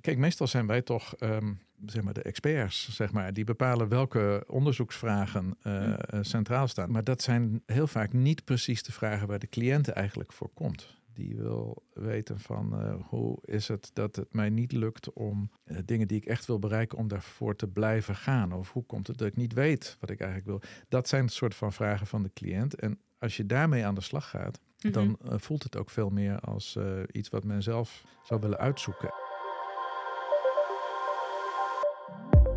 kijk, meestal zijn wij toch ehm, zeg maar de experts, zeg maar, die bepalen welke onderzoeksvragen uh, centraal staan. Maar dat zijn heel vaak niet precies de vragen waar de cliënt eigenlijk voor komt. Die wil weten van uh, hoe is het dat het mij niet lukt om uh, dingen die ik echt wil bereiken, om daarvoor te blijven gaan. Of hoe komt het dat ik niet weet wat ik eigenlijk wil. Dat zijn het soort van vragen van de cliënt. En als je daarmee aan de slag gaat, mm -hmm. dan voelt het ook veel meer als iets wat men zelf zou willen uitzoeken.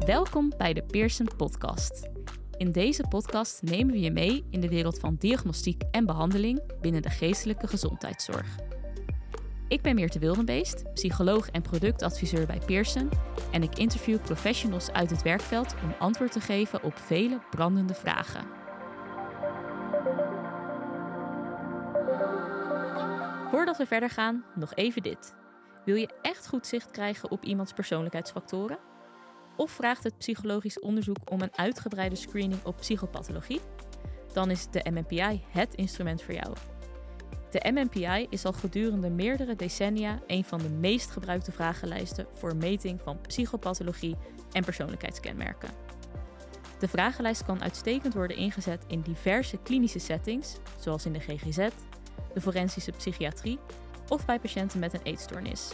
Welkom bij de Pearson Podcast. In deze podcast nemen we je mee in de wereld van diagnostiek en behandeling binnen de geestelijke gezondheidszorg. Ik ben Meerte Wildenbeest, psycholoog en productadviseur bij Pearson en ik interview professionals uit het werkveld om antwoord te geven op vele brandende vragen. Voordat we verder gaan, nog even dit. Wil je echt goed zicht krijgen op iemands persoonlijkheidsfactoren? Of vraagt het psychologisch onderzoek om een uitgebreide screening op psychopathologie? Dan is de MMPI het instrument voor jou. De MMPI is al gedurende meerdere decennia een van de meest gebruikte vragenlijsten voor meting van psychopathologie en persoonlijkheidskenmerken. De vragenlijst kan uitstekend worden ingezet in diverse klinische settings, zoals in de GGZ, de forensische psychiatrie of bij patiënten met een eetstoornis.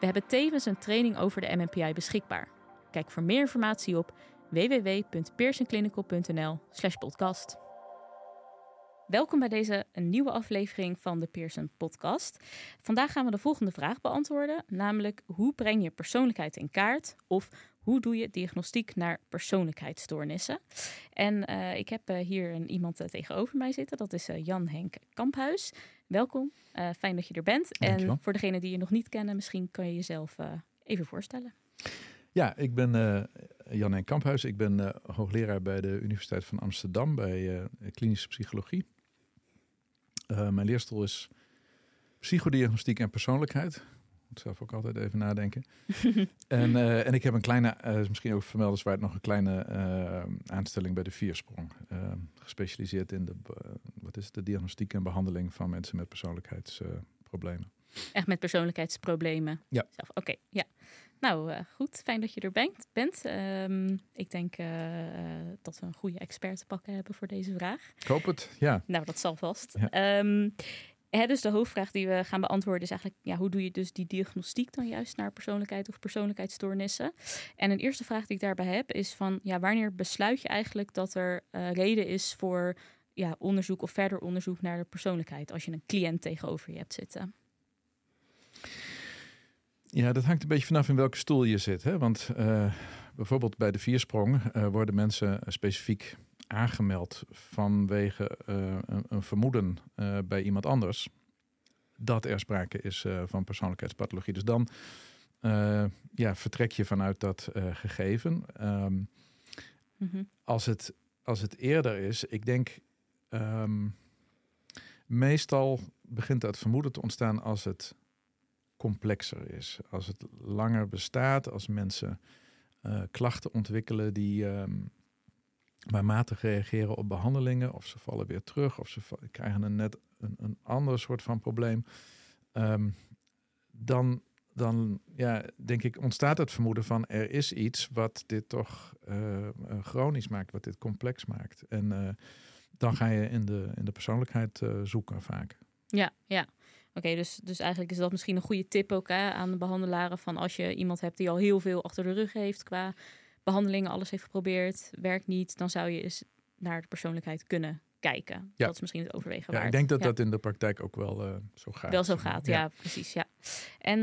We hebben tevens een training over de MMPI beschikbaar. Kijk voor meer informatie op www.pearsonclinical.nl/podcast. Welkom bij deze nieuwe aflevering van de Pearson Podcast. Vandaag gaan we de volgende vraag beantwoorden, namelijk hoe breng je persoonlijkheid in kaart of hoe doe je diagnostiek naar persoonlijkheidsstoornissen? En uh, ik heb uh, hier een, iemand uh, tegenover mij zitten, dat is Jan Henk Kamphuis. Welkom, fijn dat je er bent. Dankjewel. En voor degenen die je nog niet kennen, misschien kan je jezelf even voorstellen. Ja, ik ben uh, Jan Henk Kamphuis. Ik ben uh, hoogleraar bij de Universiteit van Amsterdam bij uh, klinische psychologie. mijn leerstoel is psychodiagnostiek en persoonlijkheid. Ik moet zelf ook altijd even nadenken. en, en ik heb een kleine, misschien ook vermeldenswaard, nog een kleine aanstelling bij de Viersprong. gespecialiseerd in de, wat is het, de diagnostiek en behandeling van mensen met persoonlijkheidsproblemen. Echt met persoonlijkheidsproblemen? Ja. Oké, okay, ja. Nou, uh, goed. Fijn dat je er bent. bent. Um, ik denk uh, dat we een goede expert te pakken hebben voor deze vraag. Ik hoop het, ja. Nou, dat zal vast. Ja. Um, hè, dus de hoofdvraag die we gaan beantwoorden is eigenlijk... Ja, hoe doe je dus die diagnostiek dan juist naar persoonlijkheid of persoonlijkheidsstoornissen? En een eerste vraag die ik daarbij heb is van... Ja, wanneer besluit je eigenlijk dat er uh, reden is voor ja, onderzoek of verder onderzoek naar de persoonlijkheid... als je een cliënt tegenover je hebt zitten? Ja, dat hangt een beetje vanaf in welke stoel je zit. Hè? Want uh, bijvoorbeeld bij de viersprong uh, worden mensen specifiek aangemeld vanwege uh, een, een, vermoeden bij iemand anders dat er sprake is van persoonlijkheidspathologie. Dus dan ja, vertrek je vanuit dat gegeven. Um, mm-hmm. als, het, als het eerder is, ik denk um, meestal begint dat vermoeden te ontstaan als het complexer is. Als het langer bestaat, als mensen uh, klachten ontwikkelen die um, maar matig reageren op behandelingen, of ze vallen weer terug, of ze krijgen een net een, een ander soort van probleem, um, dan, dan ja, denk ik ontstaat het vermoeden van er is iets wat dit toch uh, chronisch maakt, wat dit complex maakt. En dan ga je in de, in de persoonlijkheid zoeken vaak. Ja, ja. Oké, dus, dus eigenlijk is dat misschien een goede tip ook hè, aan de behandelaren. Van als je iemand hebt die al heel veel achter de rug heeft qua behandelingen, alles heeft geprobeerd, werkt niet, dan zou je eens naar de persoonlijkheid kunnen kijken. Ja. Dat is misschien het overwegen ja, waard. Ik denk dat ja. dat in de praktijk ook wel uh, zo gaat. Wel zo gaat, ja, ja precies. Ja. En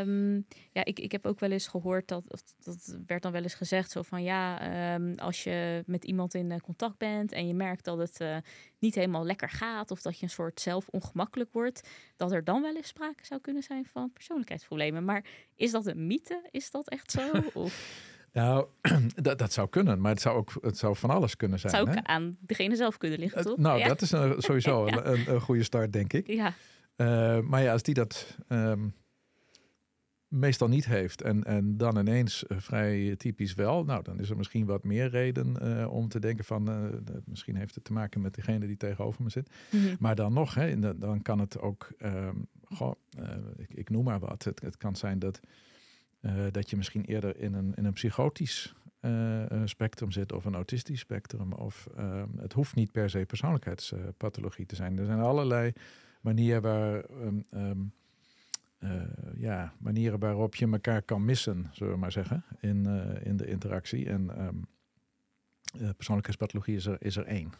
um, ja, ik, ik heb ook wel eens gehoord dat, dat werd dan wel eens gezegd zo van ja, um, als je met iemand in contact bent en je merkt dat het uh, niet helemaal lekker gaat of dat je een soort zelf ongemakkelijk wordt, dat er dan wel eens sprake zou kunnen zijn van persoonlijkheidsproblemen. Maar is dat een mythe? Is dat echt zo? Of? Nou, dat, dat zou kunnen, maar het zou ook het zou van alles kunnen zijn. Het zou ook hè? aan degene zelf kunnen liggen, toch? Uh, nou, ja. dat is een, sowieso Ja. een, een, een goede start, denk ik. Ja, Uh, maar ja, als die dat um, meestal niet heeft en, en dan ineens uh, vrij typisch wel, nou, dan is er misschien wat meer reden uh, om te denken van, misschien heeft het te maken met degene die tegenover me zit. Mhm. Maar dan nog, hè, dan kan het ook, um, goh, ik, ik noem maar wat, het, het kan zijn dat dat je misschien eerder in een, in een psychotisch spectrum zit of een autistisch spectrum. Of ehm, het hoeft niet per se persoonlijkheidspathologie te zijn. Er zijn allerlei manieren waar. Um, ja, manieren waarop je elkaar kan missen, zullen we maar zeggen, in, in de interactie. En um, persoonlijkheidspathologie is er, is er één.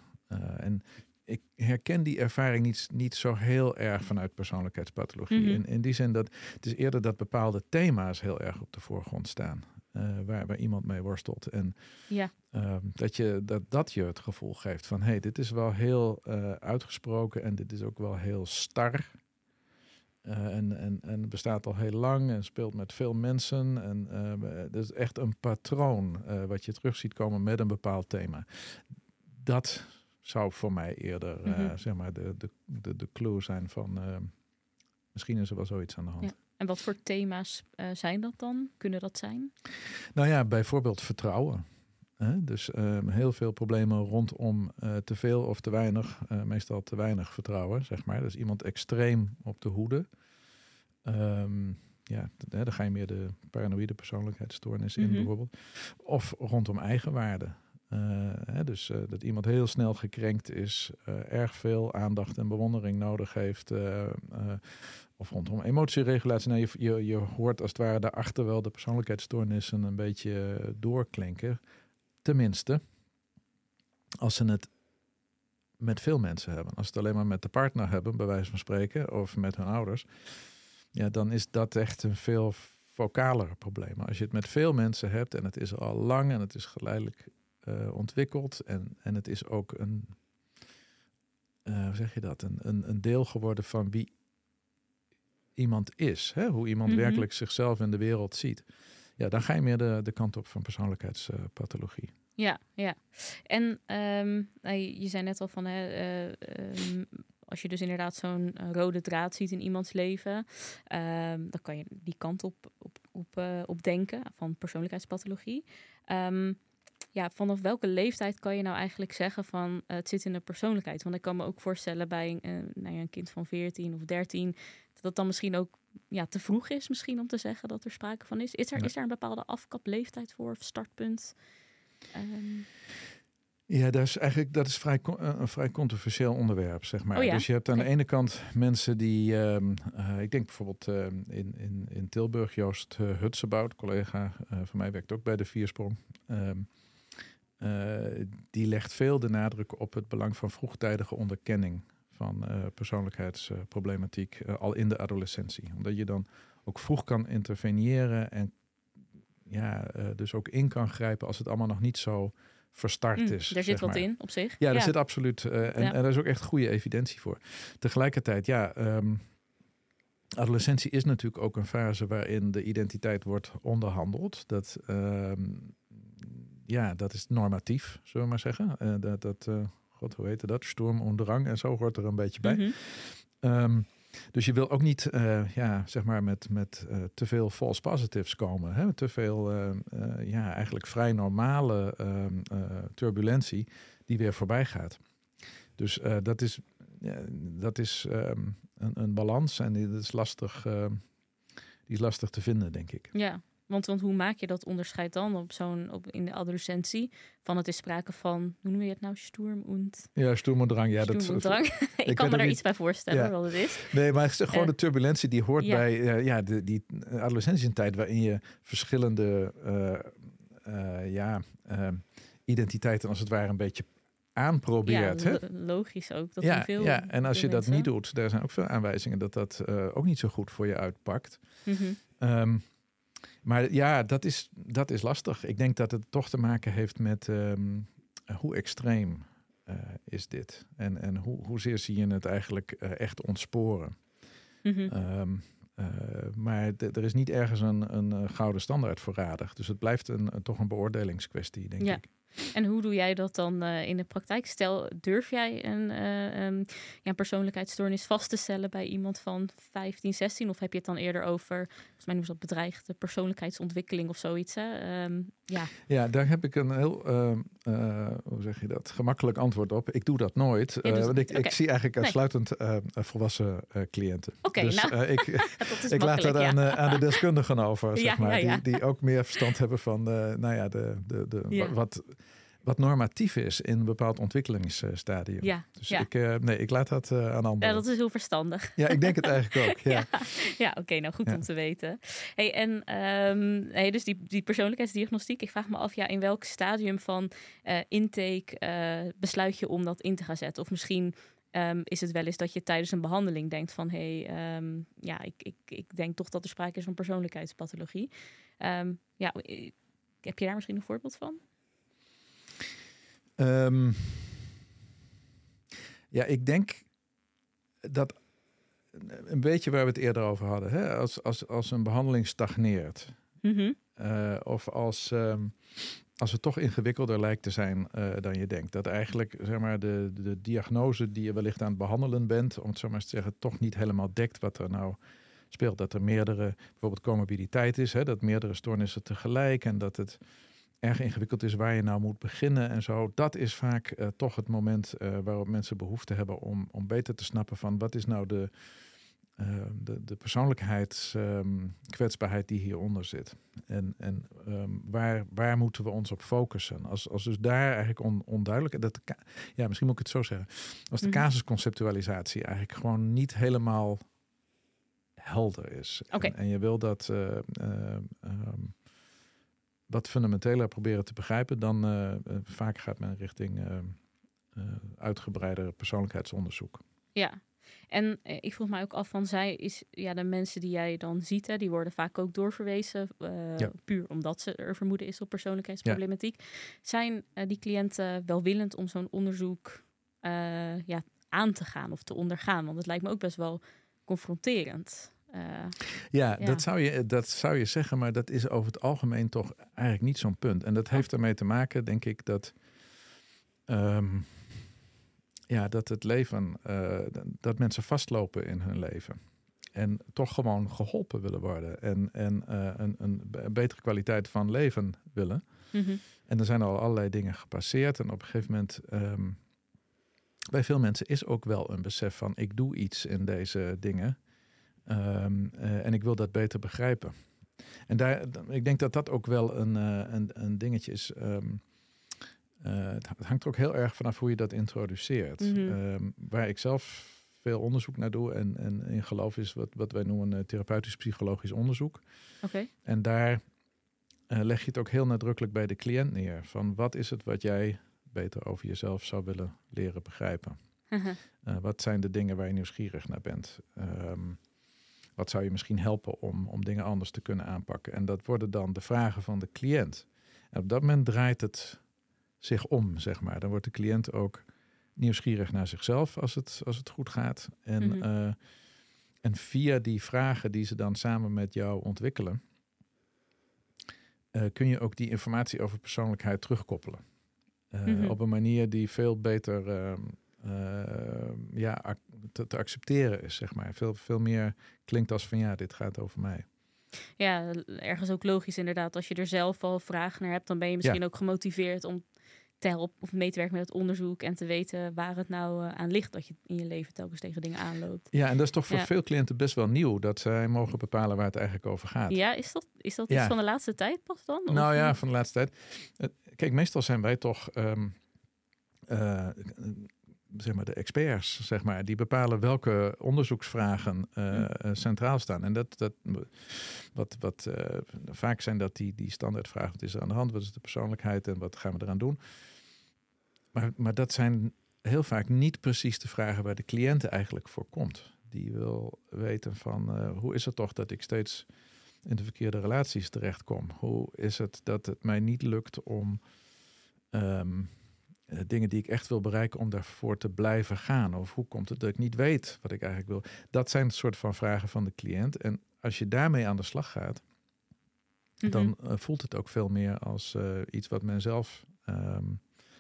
en ik herken die ervaring niet, niet zo heel erg vanuit persoonlijkheidspathologie. Mhm. in, in die zin dat het is eerder dat bepaalde thema's heel erg op de voorgrond staan. Uh, waar, waar iemand mee worstelt. En ja. uh, dat, je, dat dat je het gevoel geeft van hé, hey, dit is wel heel uh, uitgesproken en dit is ook wel heel star. Uh, en, en, en bestaat al heel lang en speelt met veel mensen. En dat is echt een patroon wat je terug ziet komen met een bepaald thema. Dat zou voor mij eerder mm zeg maar de, de, de, de clue zijn van uh, misschien is er wel zoiets aan de hand. Ja. En wat voor thema's uh, zijn dat dan? Kunnen dat zijn? Nou ja, bijvoorbeeld vertrouwen. Hè? Dus um, heel veel problemen rondom te veel of te weinig, meestal te weinig vertrouwen, zeg maar. Dus iemand extreem op de hoede. Um, ja, dan ga je meer de paranoïde persoonlijkheidsstoornis in mm -hmm. bijvoorbeeld. Of rondom eigenwaarde. Uh, hè, dus uh, dat iemand heel snel gekrenkt is, uh, erg veel aandacht en bewondering nodig heeft. of rondom emotieregulatie. Nou, je, je, je, hoort als het ware daarachter wel de persoonlijkheidsstoornissen een beetje doorklinken. Tenminste, als ze het met veel mensen hebben. Als ze het alleen maar met de partner hebben, bij wijze van spreken, of met hun ouders. Ja, dan is dat echt een veel vocalere probleem. Als je het met veel mensen hebt en het is al lang en het is geleidelijk uh, ontwikkeld. En, en het is ook een, uh, hoe zeg je dat, een, een, een deel geworden van wie iemand is. Hè? Hoe iemand mhm. werkelijk zichzelf in de wereld ziet. Ja, dan ga je meer de, de kant op van persoonlijkheidspathologie. ja, ja. En um, je zei net al van, hè, uh, als je dus inderdaad zo'n rode draad ziet in iemands leven, um, dan kan je die kant op, op, op, op denken van persoonlijkheidspathologie. Um, ja, vanaf welke leeftijd kan je nou eigenlijk zeggen van uh, het zit in de persoonlijkheid? Want ik kan me ook voorstellen bij uh, nou ja, een kind van 14 of 13, dat het dan misschien ook ja, te vroeg is misschien om te zeggen dat er sprake van is. Is er, is er een bepaalde afkapleeftijd voor of startpunt? Um... Ja, dat is eigenlijk dat is vrij, eh, een vrij controversieel onderwerp, zeg maar. Oh ja? Dus je hebt aan de ene kant mensen die, um, uh, ik denk bijvoorbeeld uh, in, in, in Tilburg, Joost Hutsebout, collega van mij werkt ook bij de Viersprong. Um, uh, die legt veel de nadruk op het belang van vroegtijdige onderkenning van uh, persoonlijkheidsproblematiek uh, al in de adolescentie. Omdat je dan ook vroeg kan interveneren en ja, dus ook in kan grijpen als het allemaal nog niet zo verstart mm, is. Er zit wat in op zich. Ja, er zit absoluut. En, ja. en er is ook echt goede evidentie voor. Tegelijkertijd, ja. Um, adolescentie is natuurlijk ook een fase waarin de identiteit wordt onderhandeld. Dat um, ja, dat is normatief, zullen we maar zeggen. Uh, dat, dat uh, god, hoe heet dat? Storm en drang en zo hoort er een beetje bij. Mm -hmm. dus je wil ook niet, uh, ja, zeg maar, met, met te veel false positives komen. Hè? Te veel, ja, eigenlijk vrij normale ehm, turbulentie die weer voorbij gaat. Dus dat is, dat is um, een, een, balans en die is lastig, die is lastig te vinden, denk ik. Ja, want, want hoe maak je dat onderscheid dan op zo'n op in de adolescentie? Van het is sprake van, hoe noem je het nou, Sturm und... Ja, Sturm und Drang. Ja, dat, ik, kan me daar iets bij voorstellen wat het is. Nee, maar gewoon uh, de turbulentie die hoort bij uh, ja, de, die adolescentie een tijd waarin je verschillende uh, ja, identiteiten als het ware een beetje aanprobeert. Ja, logisch ook. Dat ja, veel, ja, en als je dat niet doet, daar zijn ook veel aanwijzingen dat dat ook niet zo goed voor je uitpakt. Mm -hmm. um, maar ja, dat is, dat is lastig. Ik denk dat het toch te maken heeft met um, hoe extreem uh, is dit? En, en hoe, hoezeer zie je het eigenlijk uh, echt ontsporen? Mm -hmm. um, uh, maar er is niet ergens een, een gouden standaard voor radig. Dus het blijft een, toch een beoordelingskwestie, denk ja. ik. En hoe doe jij dat dan uh, in de praktijk? Stel, durf jij een, uh, um, ja, persoonlijkheidsstoornis vast te stellen bij iemand van 15, 16? Of heb je het dan eerder over, volgens mij noemen ze dat bedreigde persoonlijkheidsontwikkeling of zoiets? Hè? Um, ja. ja, daar heb ik een heel, uh, hoe zeg je dat, gemakkelijk antwoord op. Ik doe dat nooit. want ik, ik, zie eigenlijk uitsluitend nee. volwassen cliënten. Oké, dus nou, ik, ik laat dat aan, aan, de deskundigen over, zeg maar. Die, die, ook meer verstand hebben van, nou ja, de, de, de, wat wat normatief is in een bepaald ontwikkelingsstadium. Ja, dus Ik, uh, nee, ik laat dat uh, aan anderen. Ja, dat is heel verstandig. Ja, ik denk het eigenlijk ook. Ja, ja. oké, nou goed om te weten. Hey, en um, hey, dus die, die persoonlijkheidsdiagnostiek, ik vraag me af, ja, in welk stadium van uh, intake besluit je om dat in te gaan zetten? Of misschien um, is het wel eens dat je tijdens een behandeling denkt van, hé, hey, um, ja, ik, ik, ik denk toch dat er sprake is van persoonlijkheidspathologie. ja, heb je daar misschien een voorbeeld van? Um, ja, ik denk dat een beetje waar we het eerder over hadden. Hè? Als, als, als een behandeling stagneert. Mm -hmm. uh, of als, um, als het toch ingewikkelder lijkt te zijn uh, dan je denkt. Dat eigenlijk zeg maar, de, de diagnose die je wellicht aan het behandelen bent, om het zo maar te zeggen, toch niet helemaal dekt wat er nou speelt. Dat er meerdere, bijvoorbeeld comorbiditeit is, hè? dat meerdere stoornissen tegelijk en dat het erg ingewikkeld is waar je nou moet beginnen en zo. Dat is vaak uh, toch het moment uh, waarop mensen behoefte hebben om, om beter te snappen van wat is nou de, uh, de, de persoonlijkheidskwetsbaarheid um, die hieronder zit. En, en um, waar, waar moeten we ons op focussen? Als, als dus daar eigenlijk on, onduidelijk, dat ja, misschien moet ik het zo zeggen, als de mm -hmm. casusconceptualisatie eigenlijk gewoon niet helemaal helder is. Okay. En, en, je wil dat um, wat fundamenteler proberen te begrijpen, dan uh, vaak gaat men richting uh, uitgebreider persoonlijkheidsonderzoek. Ja, en ik vroeg mij ook af van zij is ja de mensen die jij dan ziet, hè, die worden vaak ook doorverwezen, ja. puur omdat ze er vermoeden is op persoonlijkheidsproblematiek. Ja. Zijn die cliënten welwillend om zo'n onderzoek ja, aan te gaan of te ondergaan? Want het lijkt me ook best wel confronterend. Uh, ja, ja, Dat, zou je, dat zou je zeggen, maar dat is over het algemeen toch eigenlijk niet zo'n punt. En dat heeft ermee te maken, denk ik, dat, um, ja, dat het leven, uh, dat mensen vastlopen in hun leven. En toch gewoon geholpen willen worden. En, en uh, een, een, betere kwaliteit van leven willen. Mm -hmm. En er zijn al allerlei dingen gepasseerd. En op een gegeven moment. Um, bij veel mensen is ook wel een besef van ik doe iets in deze dingen. Um, uh, en ik wil dat beter begrijpen. En daar, ik denk dat dat ook wel een, uh, een, een, dingetje is. Um, uh, het hangt er ook heel erg vanaf hoe je dat introduceert. Mm -hmm. um, waar ik zelf veel onderzoek naar doe en, en in geloof is wat, wat wij noemen therapeutisch psychologisch onderzoek. Okay. En daar leg je het ook heel nadrukkelijk bij de cliënt neer. Van wat is het wat jij beter over jezelf zou willen leren begrijpen? Uh -huh. wat zijn de dingen waar je nieuwsgierig naar bent? Um, wat zou je misschien helpen om, om dingen anders te kunnen aanpakken? En dat worden dan de vragen van de cliënt. En op dat moment draait het zich om, zeg maar. Dan wordt de cliënt ook nieuwsgierig naar zichzelf als het, als het goed gaat. En, mm -hmm. uh, en via die vragen die ze dan samen met jou ontwikkelen, uh, kun je ook die informatie over persoonlijkheid terugkoppelen. Uh, mm -hmm. Op een manier die veel beter uh, ja, te, te, accepteren is, zeg maar. Veel, veel meer klinkt als van ja, dit gaat over mij. Ja, ergens ook logisch inderdaad. Als je er zelf al vragen naar hebt, dan ben je misschien ja. ook gemotiveerd om te helpen of mee te werken met het onderzoek en te weten waar het nou uh, aan ligt dat je in je leven telkens tegen dingen aanloopt. Ja, en dat is toch voor ja. veel cliënten best wel nieuw dat zij mogen bepalen waar het eigenlijk over gaat. Ja, is dat, is dat ja. iets van de laatste tijd pas dan? Of? Nou ja, van de laatste tijd. Kijk, meestal zijn wij toch. Um, uh, zeg maar, de experts, zeg maar, die bepalen welke onderzoeksvragen uh, centraal staan. En dat, dat wat, wat uh, vaak zijn dat die, die standaardvragen, wat is er aan de hand, wat is de persoonlijkheid en wat gaan we eraan doen. Maar, maar dat zijn heel vaak niet precies de vragen waar de cliënt eigenlijk voor komt. Die wil weten van uh, hoe is het toch dat ik steeds in de verkeerde relaties terechtkom? Hoe is het dat het mij niet lukt om um, uh, dingen die ik echt wil bereiken om daarvoor te blijven gaan? Of hoe komt het dat ik niet weet wat ik eigenlijk wil? Dat zijn het soort van vragen van de cliënt. En als je daarmee aan de slag gaat, dan uh, voelt het ook veel meer als uh, iets wat men zelf ehm,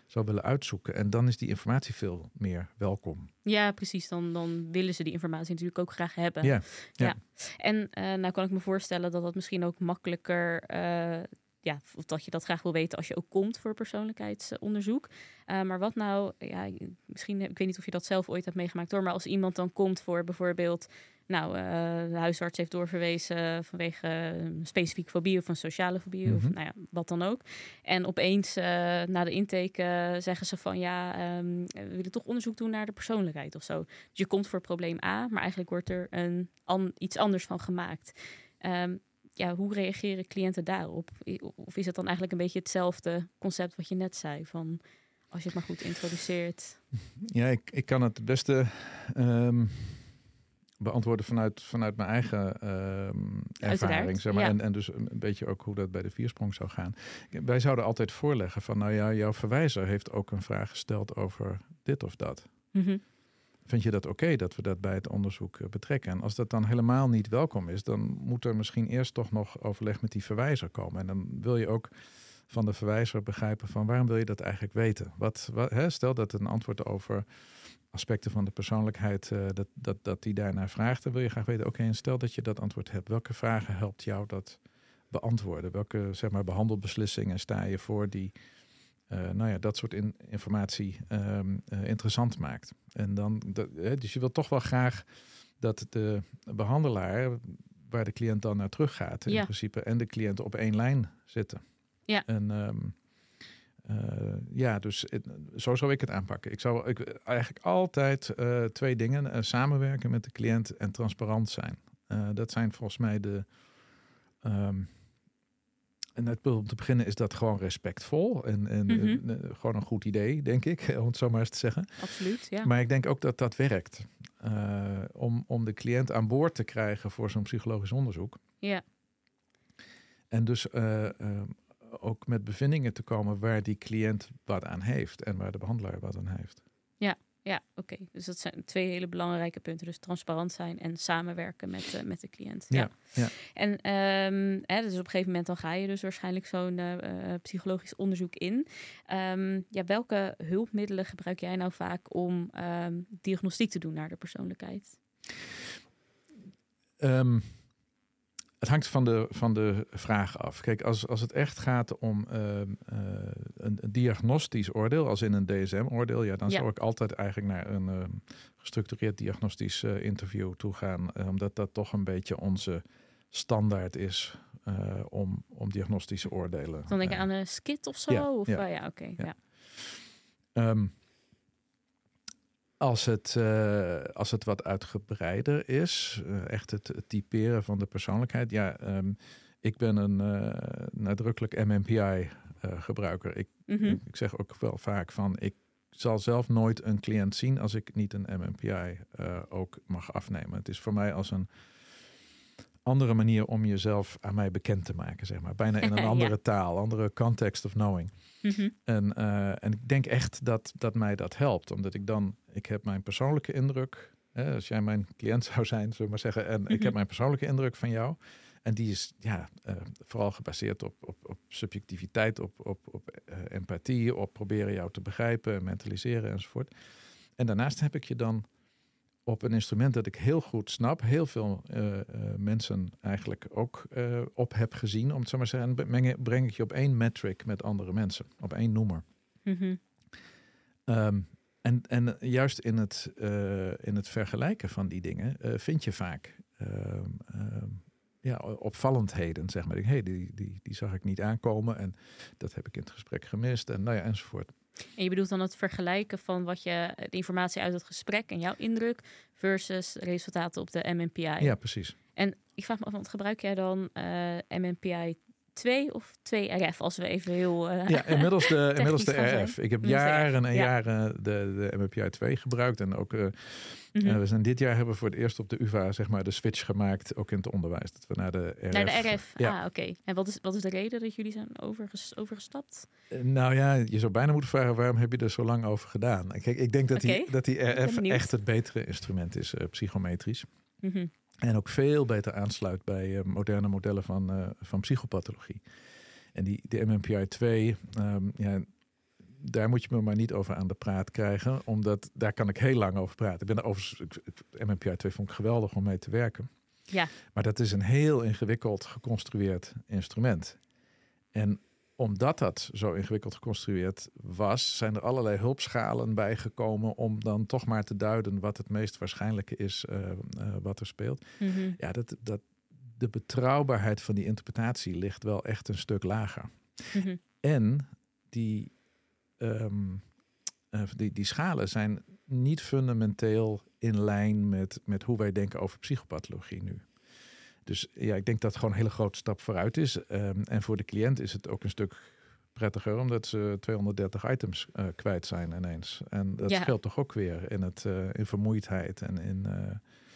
zou willen uitzoeken. En dan is die informatie veel meer welkom. Ja, precies. Dan, dan willen ze die informatie natuurlijk ook graag hebben. Ja, ja. En uh, nou kan ik me voorstellen dat dat misschien ook makkelijker uh, ja, of dat je dat graag wil weten als je ook komt voor persoonlijkheidsonderzoek. Uh, maar wat nou, ja, misschien, ik weet niet of je dat zelf ooit hebt meegemaakt hoor, maar als iemand dan komt voor bijvoorbeeld, nou, uh, de huisarts heeft doorverwezen vanwege een specifieke fobie of een sociale fobie mm -hmm. of nou ja, wat dan ook. En opeens uh, na de intake zeggen ze van ja, um, we willen toch onderzoek doen naar de persoonlijkheid of zo. Dus je komt voor probleem A, maar eigenlijk wordt er een, an, iets anders van gemaakt. Um, ja, hoe reageren cliënten daarop? Of is het dan eigenlijk een beetje hetzelfde concept wat je net zei? Van als je het maar goed introduceert. Ja, ik, ik kan het beste um, beantwoorden vanuit, vanuit mijn eigen um, ervaring. Zeg maar. ja. en, en dus een beetje ook hoe dat bij de viersprong zou gaan. Wij zouden altijd voorleggen van, nou ja, jouw verwijzer heeft ook een vraag gesteld over dit of dat. Mm -hmm. Vind je dat oké dat we dat bij het onderzoek uh, betrekken? En als dat dan helemaal niet welkom is, dan moet er misschien eerst toch nog overleg met die verwijzer komen. En dan wil je ook van de verwijzer begrijpen van waarom wil je dat eigenlijk weten? Wat, wat hè, stel dat een antwoord over aspecten van de persoonlijkheid, uh, dat, dat, dat die daarnaar vraagt, dan wil je graag weten, oké, en stel dat je dat antwoord hebt, welke vragen helpt jou dat beantwoorden? Welke zeg maar, behandelbeslissingen sta je voor die uh, nou ja, dat soort in, informatie um, uh, interessant maakt. En dan, dat, hè, dus je wil toch wel graag dat de behandelaar, waar de cliënt dan naar terug gaat, in Ja. principe, en de cliënt op één lijn zitten. Ja. En um, uh, ja, dus het, zo zou ik het aanpakken. Ik zou ik, eigenlijk altijd twee dingen: samenwerken met de cliënt en transparant zijn. Dat zijn volgens mij de. Um, en het, om te beginnen is dat gewoon respectvol en, en Mhm. uh, gewoon een goed idee, denk ik, om het zo maar eens te zeggen. Absoluut, ja. Maar ik denk ook dat dat werkt. Uh, om, om de cliënt aan boord te krijgen voor zo'n psychologisch onderzoek. Ja, En dus uh, ook met bevindingen te komen waar die cliënt wat aan heeft en waar de behandelaar wat aan heeft. ja oké. Dus dat zijn twee hele belangrijke punten. Dus transparant zijn en samenwerken met, uh, met de cliënt. Ja, ja. En um, hè, dus op een gegeven moment dan ga je dus waarschijnlijk zo'n uh, psychologisch onderzoek in. Um, ja, welke hulpmiddelen gebruik jij nou vaak om um, diagnostiek te doen naar de persoonlijkheid? Het hangt van de, van de vraag af. Kijk, als, als het echt gaat om uh, uh, een, diagnostisch oordeel, als in een DSM-oordeel, ja, dan Ja. zou ik altijd eigenlijk naar een uh, gestructureerd diagnostisch uh, interview toe gaan, uh, omdat dat toch een beetje onze standaard is om, om diagnostische oordelen. Dan denk ik aan een skit of zo? ja, of, ja. ja oké. Okay, ja. ja. Um, als het, uh, als het wat uitgebreider is, uh, echt het, het, typeren van de persoonlijkheid. Ja, um, ik ben een uh, nadrukkelijk MMPI-gebruiker. Ik, Mhm. mm -hmm. ik zeg ook wel vaak van, ik zal zelf nooit een cliënt zien als ik niet een MMPI ook mag afnemen. Het is voor mij als een andere manier om jezelf aan mij bekend te maken, zeg maar. Bijna in een andere ja. taal, andere context of knowing. Mm -hmm. en, uh, en ik denk echt dat, dat mij dat helpt, omdat ik dan, ik heb mijn persoonlijke indruk, hè, als jij mijn cliënt zou zijn, zullen we maar zeggen, en mm -hmm. ik heb mijn persoonlijke indruk van jou. En die is ja, uh, vooral gebaseerd op, op, op subjectiviteit, op, op, op uh, empathie, op proberen jou te begrijpen, mentaliseren enzovoort. En daarnaast heb ik je dan op een instrument dat ik heel goed snap, heel veel uh, uh, mensen eigenlijk ook uh, op heb gezien, om het zo maar te zeggen, breng, breng ik je op één metric met andere mensen, op één noemer. Mm -hmm. um, en, en juist in het, in het vergelijken van die dingen vind je vaak um, ja, opvallendheden, zeg maar. Hey, die, die, die zag ik niet aankomen en dat heb ik in het gesprek gemist en nou ja, enzovoort. En je bedoelt dan het vergelijken van wat je, de informatie uit het gesprek en jouw indruk versus resultaten op de MMPI. Ja, precies. En ik vraag me af, want gebruik jij dan uh, MMPI 2 of 2RF, als we even heel. Uh, ja, inmiddels de, inmiddels de RF. Ik heb jaren en ja. jaren de, de MMPI 2 gebruikt. En ook, uh, mm Mhm. -hmm. we zijn dit jaar hebben we voor het eerst op de UvA zeg maar, de switch gemaakt, ook in het onderwijs. Dat we naar de RF. Naar de RF, ja. ah, oké. Okay. En wat is, wat is de reden dat jullie zijn overges, overgestapt? Uh, nou ja, je zou bijna moeten vragen, waarom heb je er zo lang over gedaan? Kijk, ik denk dat, okay. die, dat die RF echt het betere instrument is, psychometrisch. Mm -hmm. En ook veel beter aansluit bij uh, moderne modellen van, uh, van psychopathologie. En die, de MMPI 2, um, ja, daar moet je me maar niet over aan de praat krijgen, omdat daar kan ik heel lang over praten. Ik ben er overigens, MMPI 2 vond ik geweldig om mee te werken. Ja. Maar dat is een heel ingewikkeld geconstrueerd instrument. En omdat dat zo ingewikkeld geconstrueerd was, zijn er allerlei hulpschalen bijgekomen om dan toch maar te duiden wat het meest waarschijnlijke is uh, uh, wat er speelt. Mhm. Ja, dat, dat, de betrouwbaarheid van die interpretatie ligt wel echt een stuk lager. Mhm. En die, ehm, uh, die, die schalen zijn niet fundamenteel in lijn met, met hoe wij denken over psychopathologie nu. Dus ja, ik denk dat het gewoon een hele grote stap vooruit is. Um, en voor de cliënt is het ook een stuk prettiger, omdat ze 230 items uh, kwijt zijn ineens. En dat Ja. scheelt toch ook weer in, het, uh, in vermoeidheid en in uh,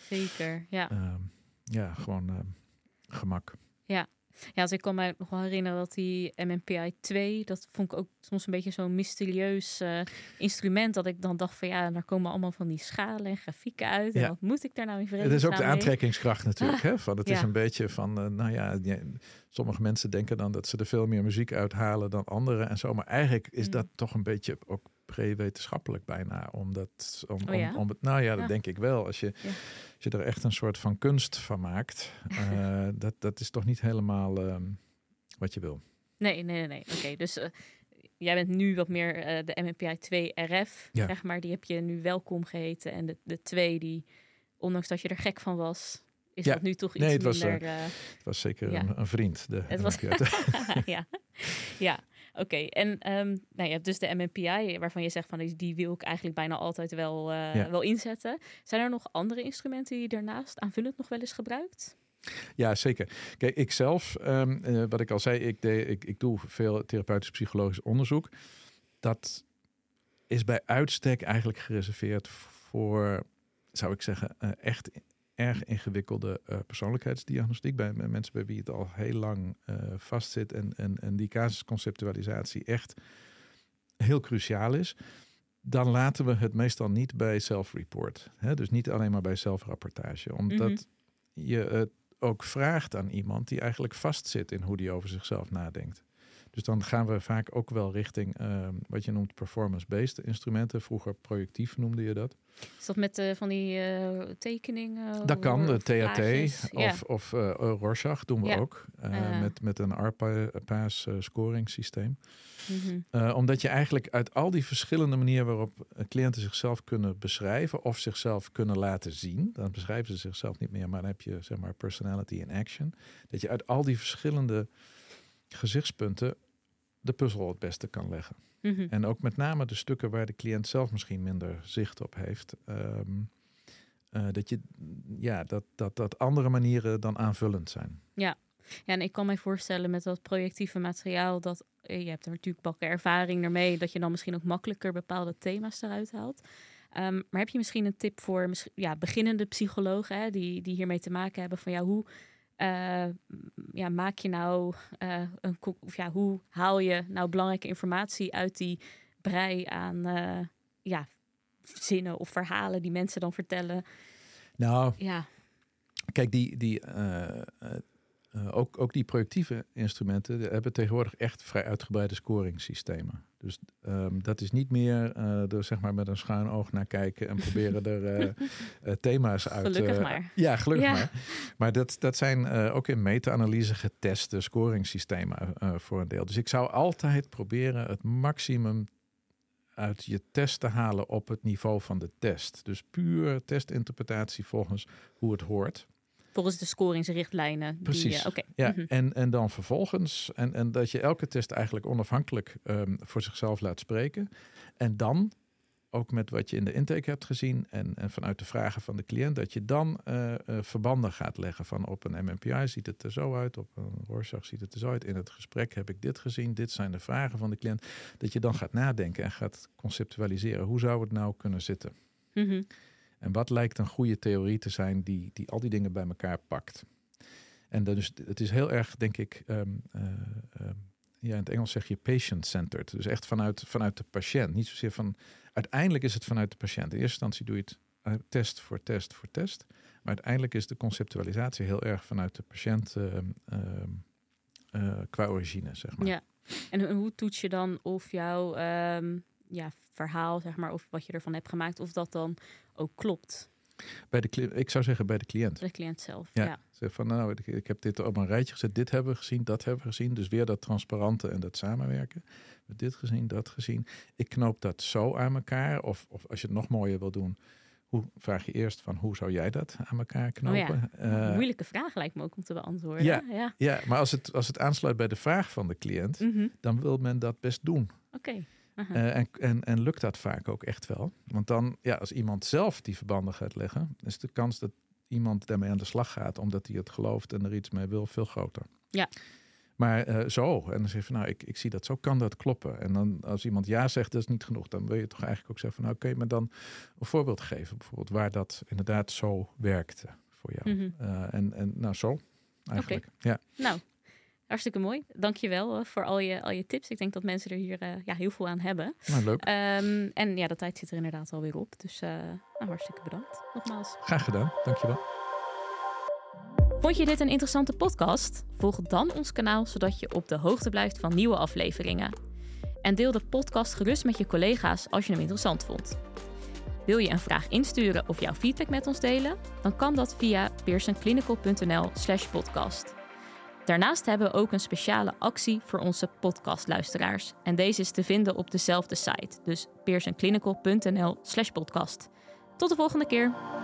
Zeker, ja. ehm, ja, gewoon ehm, gemak. Ja, dus ik kan me nog wel herinneren dat die MMPI 2, dat vond ik ook soms een beetje zo'n mysterieus eh, instrument. Dat ik dan dacht van ja, daar komen allemaal van die schalen en grafieken uit. En Ja. wat moet ik daar nou in Het is ook de mee? aantrekkingskracht natuurlijk. hè? Van, het is ja. een beetje van, eh, nou ja, sommige mensen denken dan dat ze er veel meer muziek uithalen dan anderen en zo. Maar eigenlijk is Mm. dat toch een beetje ook pre-wetenschappelijk bijna. Omdat, om, Oh ja? om, om het, nou ja, dat Ja. denk ik wel. Als je, Ja. als je er echt een soort van kunst van maakt, eh, dat, dat is toch niet helemaal ehm, wat je wil. Nee, nee, nee. nee. Oké, dus eh, jij bent nu wat meer eh, de MMPI 2 RF, Ja. zeg maar. Die heb je nu welkom geheten. En de, de 2 die, ondanks dat je er gek van was, is Ja. dat nu toch iets Nee, het was, minder... eh, Het was zeker Ja. een, een vriend. De, Het was- ja, ja. Oké. En ehm, nou, je hebt dus de MMPI, waarvan je zegt van die, die wil ik eigenlijk bijna altijd wel, eh, Ja. wel inzetten. Zijn er nog andere instrumenten die je daarnaast aanvullend nog wel eens gebruikt? Ja, zeker. Kijk, ik zelf, ehm, eh, wat ik al zei, ik, ik doe veel therapeutisch psychologisch onderzoek. Dat is bij uitstek eigenlijk gereserveerd voor, zou ik zeggen, eh, echt erg ingewikkelde eh, persoonlijkheidsdiagnostiek. Bij, mensen bij wie het al heel lang eh, vastzit en, en, en die casusconceptualisatie echt heel cruciaal is. Dan laten we het meestal niet bij self-report. Dus niet alleen maar bij zelfrapportage. Omdat Mhm. je het ook vraagt aan iemand die eigenlijk vastzit in hoe die over zichzelf nadenkt. Dus dan gaan we vaak ook wel richting ehm, wat je noemt performance-based instrumenten. Vroeger projectief noemde je dat. Is dat met eh, van die eh, tekeningen? Dat kan, de of? Ja. of, of eh, Rorschach doen we Ja. ook. met, met een ARPAS eh, scoringssysteem. Eh, omdat je eigenlijk uit al die verschillende manieren waarop cliënten zichzelf kunnen beschrijven of zichzelf kunnen laten zien, dan beschrijven ze zichzelf niet meer, maar dan heb je zeg maar personality in action. Dat je uit al die verschillende gezichtspunten de puzzel het beste kan leggen. Mhm. En ook met name de stukken waar de cliënt zelf misschien minder zicht op heeft. ehm, eh, dat, je, ja, dat, dat, dat andere manieren dan aanvullend zijn. Ja, en ik kan mij voorstellen met dat projectieve materiaal dat eh, je hebt er natuurlijk bakken ervaring ermee, dat je dan misschien ook makkelijker bepaalde thema's eruit haalt. Ehm, maar heb je misschien een tip voor misschien, ja, beginnende psychologen hè, die, die hiermee te maken hebben van ja, hoe eh, ja, maak je nou eh, een of ja, hoe haal je nou belangrijke informatie uit die brei aan eh, ja, zinnen of verhalen die mensen dan vertellen? Nou, Ja, Kijk, die, die, ook, ook die projectieve instrumenten hebben tegenwoordig echt vrij uitgebreide scoringssystemen. Dus ehm, dat is niet meer eh er zeg maar met een schuin oog naar kijken en proberen er eh, eh, thema's uit. Gelukkig eh, maar. Ja, gelukkig Ja. maar. Maar dat, dat zijn eh, ook in meta-analyse geteste scoringssystemen eh, voor een deel. Dus ik zou altijd proberen het maximum uit je test te halen op het niveau van de test. Dus puur testinterpretatie volgens hoe het hoort. Volgens de scoringsrichtlijnen. Die, Precies. eh, Oké. Ja, Mhm. en, en dan vervolgens, en, en dat je elke test eigenlijk onafhankelijk ehm, voor zichzelf laat spreken. En dan, ook met wat je in de intake hebt gezien en, en vanuit de vragen van de cliënt, dat je dan eh, eh, verbanden gaat leggen van op een MMPI ziet het er zo uit, op een Rorschach ziet het er zo uit. In het gesprek heb ik dit gezien, dit zijn de vragen van de cliënt. Dat je dan gaat nadenken en gaat conceptualiseren. Hoe zou het nou kunnen zitten? Mhm. En wat lijkt een goede theorie te zijn die, die al die dingen bij elkaar pakt? En dus, het is heel erg, denk ik, ehm, eh, ehm, ja, in het Engels zeg je patient-centered. Dus echt vanuit, vanuit de patiënt. Niet zozeer van, uiteindelijk is het vanuit de patiënt. In eerste instantie doe je het eh, test voor test voor test. Maar uiteindelijk is de conceptualisatie heel erg vanuit de patiënt ehm, eh, qua origine, zeg maar. Ja. En ho- hoe toets je dan of jouw ja, verhaal, zeg maar, of wat je ervan hebt gemaakt, of dat dan ook klopt Bij de, ik zou zeggen bij de cliënt. de cliënt zelf? Ja. ja. Zeg van nou, ik, ik heb dit op een rijtje gezet. Dit hebben we gezien, dat hebben we gezien. Dus weer dat transparante en dat samenwerken. Met dit gezien, dat gezien. Ik knoop dat zo aan elkaar. Of, of als je het nog mooier wil doen, hoe vraag je eerst van hoe zou jij dat aan elkaar knopen? Eh, Moeilijke vraag lijkt me ook om te beantwoorden. ja. ja. ja, maar als het, als het aansluit bij de vraag van de cliënt, Mhm. dan wil men dat best doen. Oké. Aha. Eh, en, en, en lukt dat vaak ook echt wel. Want dan, ja, als iemand zelf die verbanden gaat leggen, is de kans dat iemand daarmee aan de slag gaat, omdat hij het gelooft en er iets mee wil, veel groter. Ja. Maar eh, zo, en dan zeg je van, nou, ik, ik zie dat zo, kan dat kloppen? En dan als iemand ja zegt, dat is niet genoeg, dan wil je toch eigenlijk ook zeggen van, nou, kun je me dan een voorbeeld geven, bijvoorbeeld waar dat inderdaad zo werkte voor jou? Mhm. Eh, en, en nou, zo eigenlijk. Ja. Nou, hartstikke mooi. Dankjewel uh, voor al je, al je tips. Ik denk dat mensen er hier uh, ja, heel veel aan hebben. Nou, leuk. Um, en ja, de tijd zit er inderdaad alweer op. Dus uh, nou, hartstikke bedankt. Nogmaals. Graag gedaan. Dankjewel. Vond je dit een interessante podcast? Volg dan ons kanaal zodat je op de hoogte blijft van nieuwe afleveringen. En deel de podcast gerust met je collega's als je hem interessant vond. Wil je een vraag insturen of jouw feedback met ons delen? Dan kan dat via pearsonclinical.nl/slash podcast. Daarnaast hebben we ook een speciale actie voor onze podcastluisteraars. En deze is te vinden op dezelfde site, dus pearsonclinical.nl/slash podcast. Tot de volgende keer.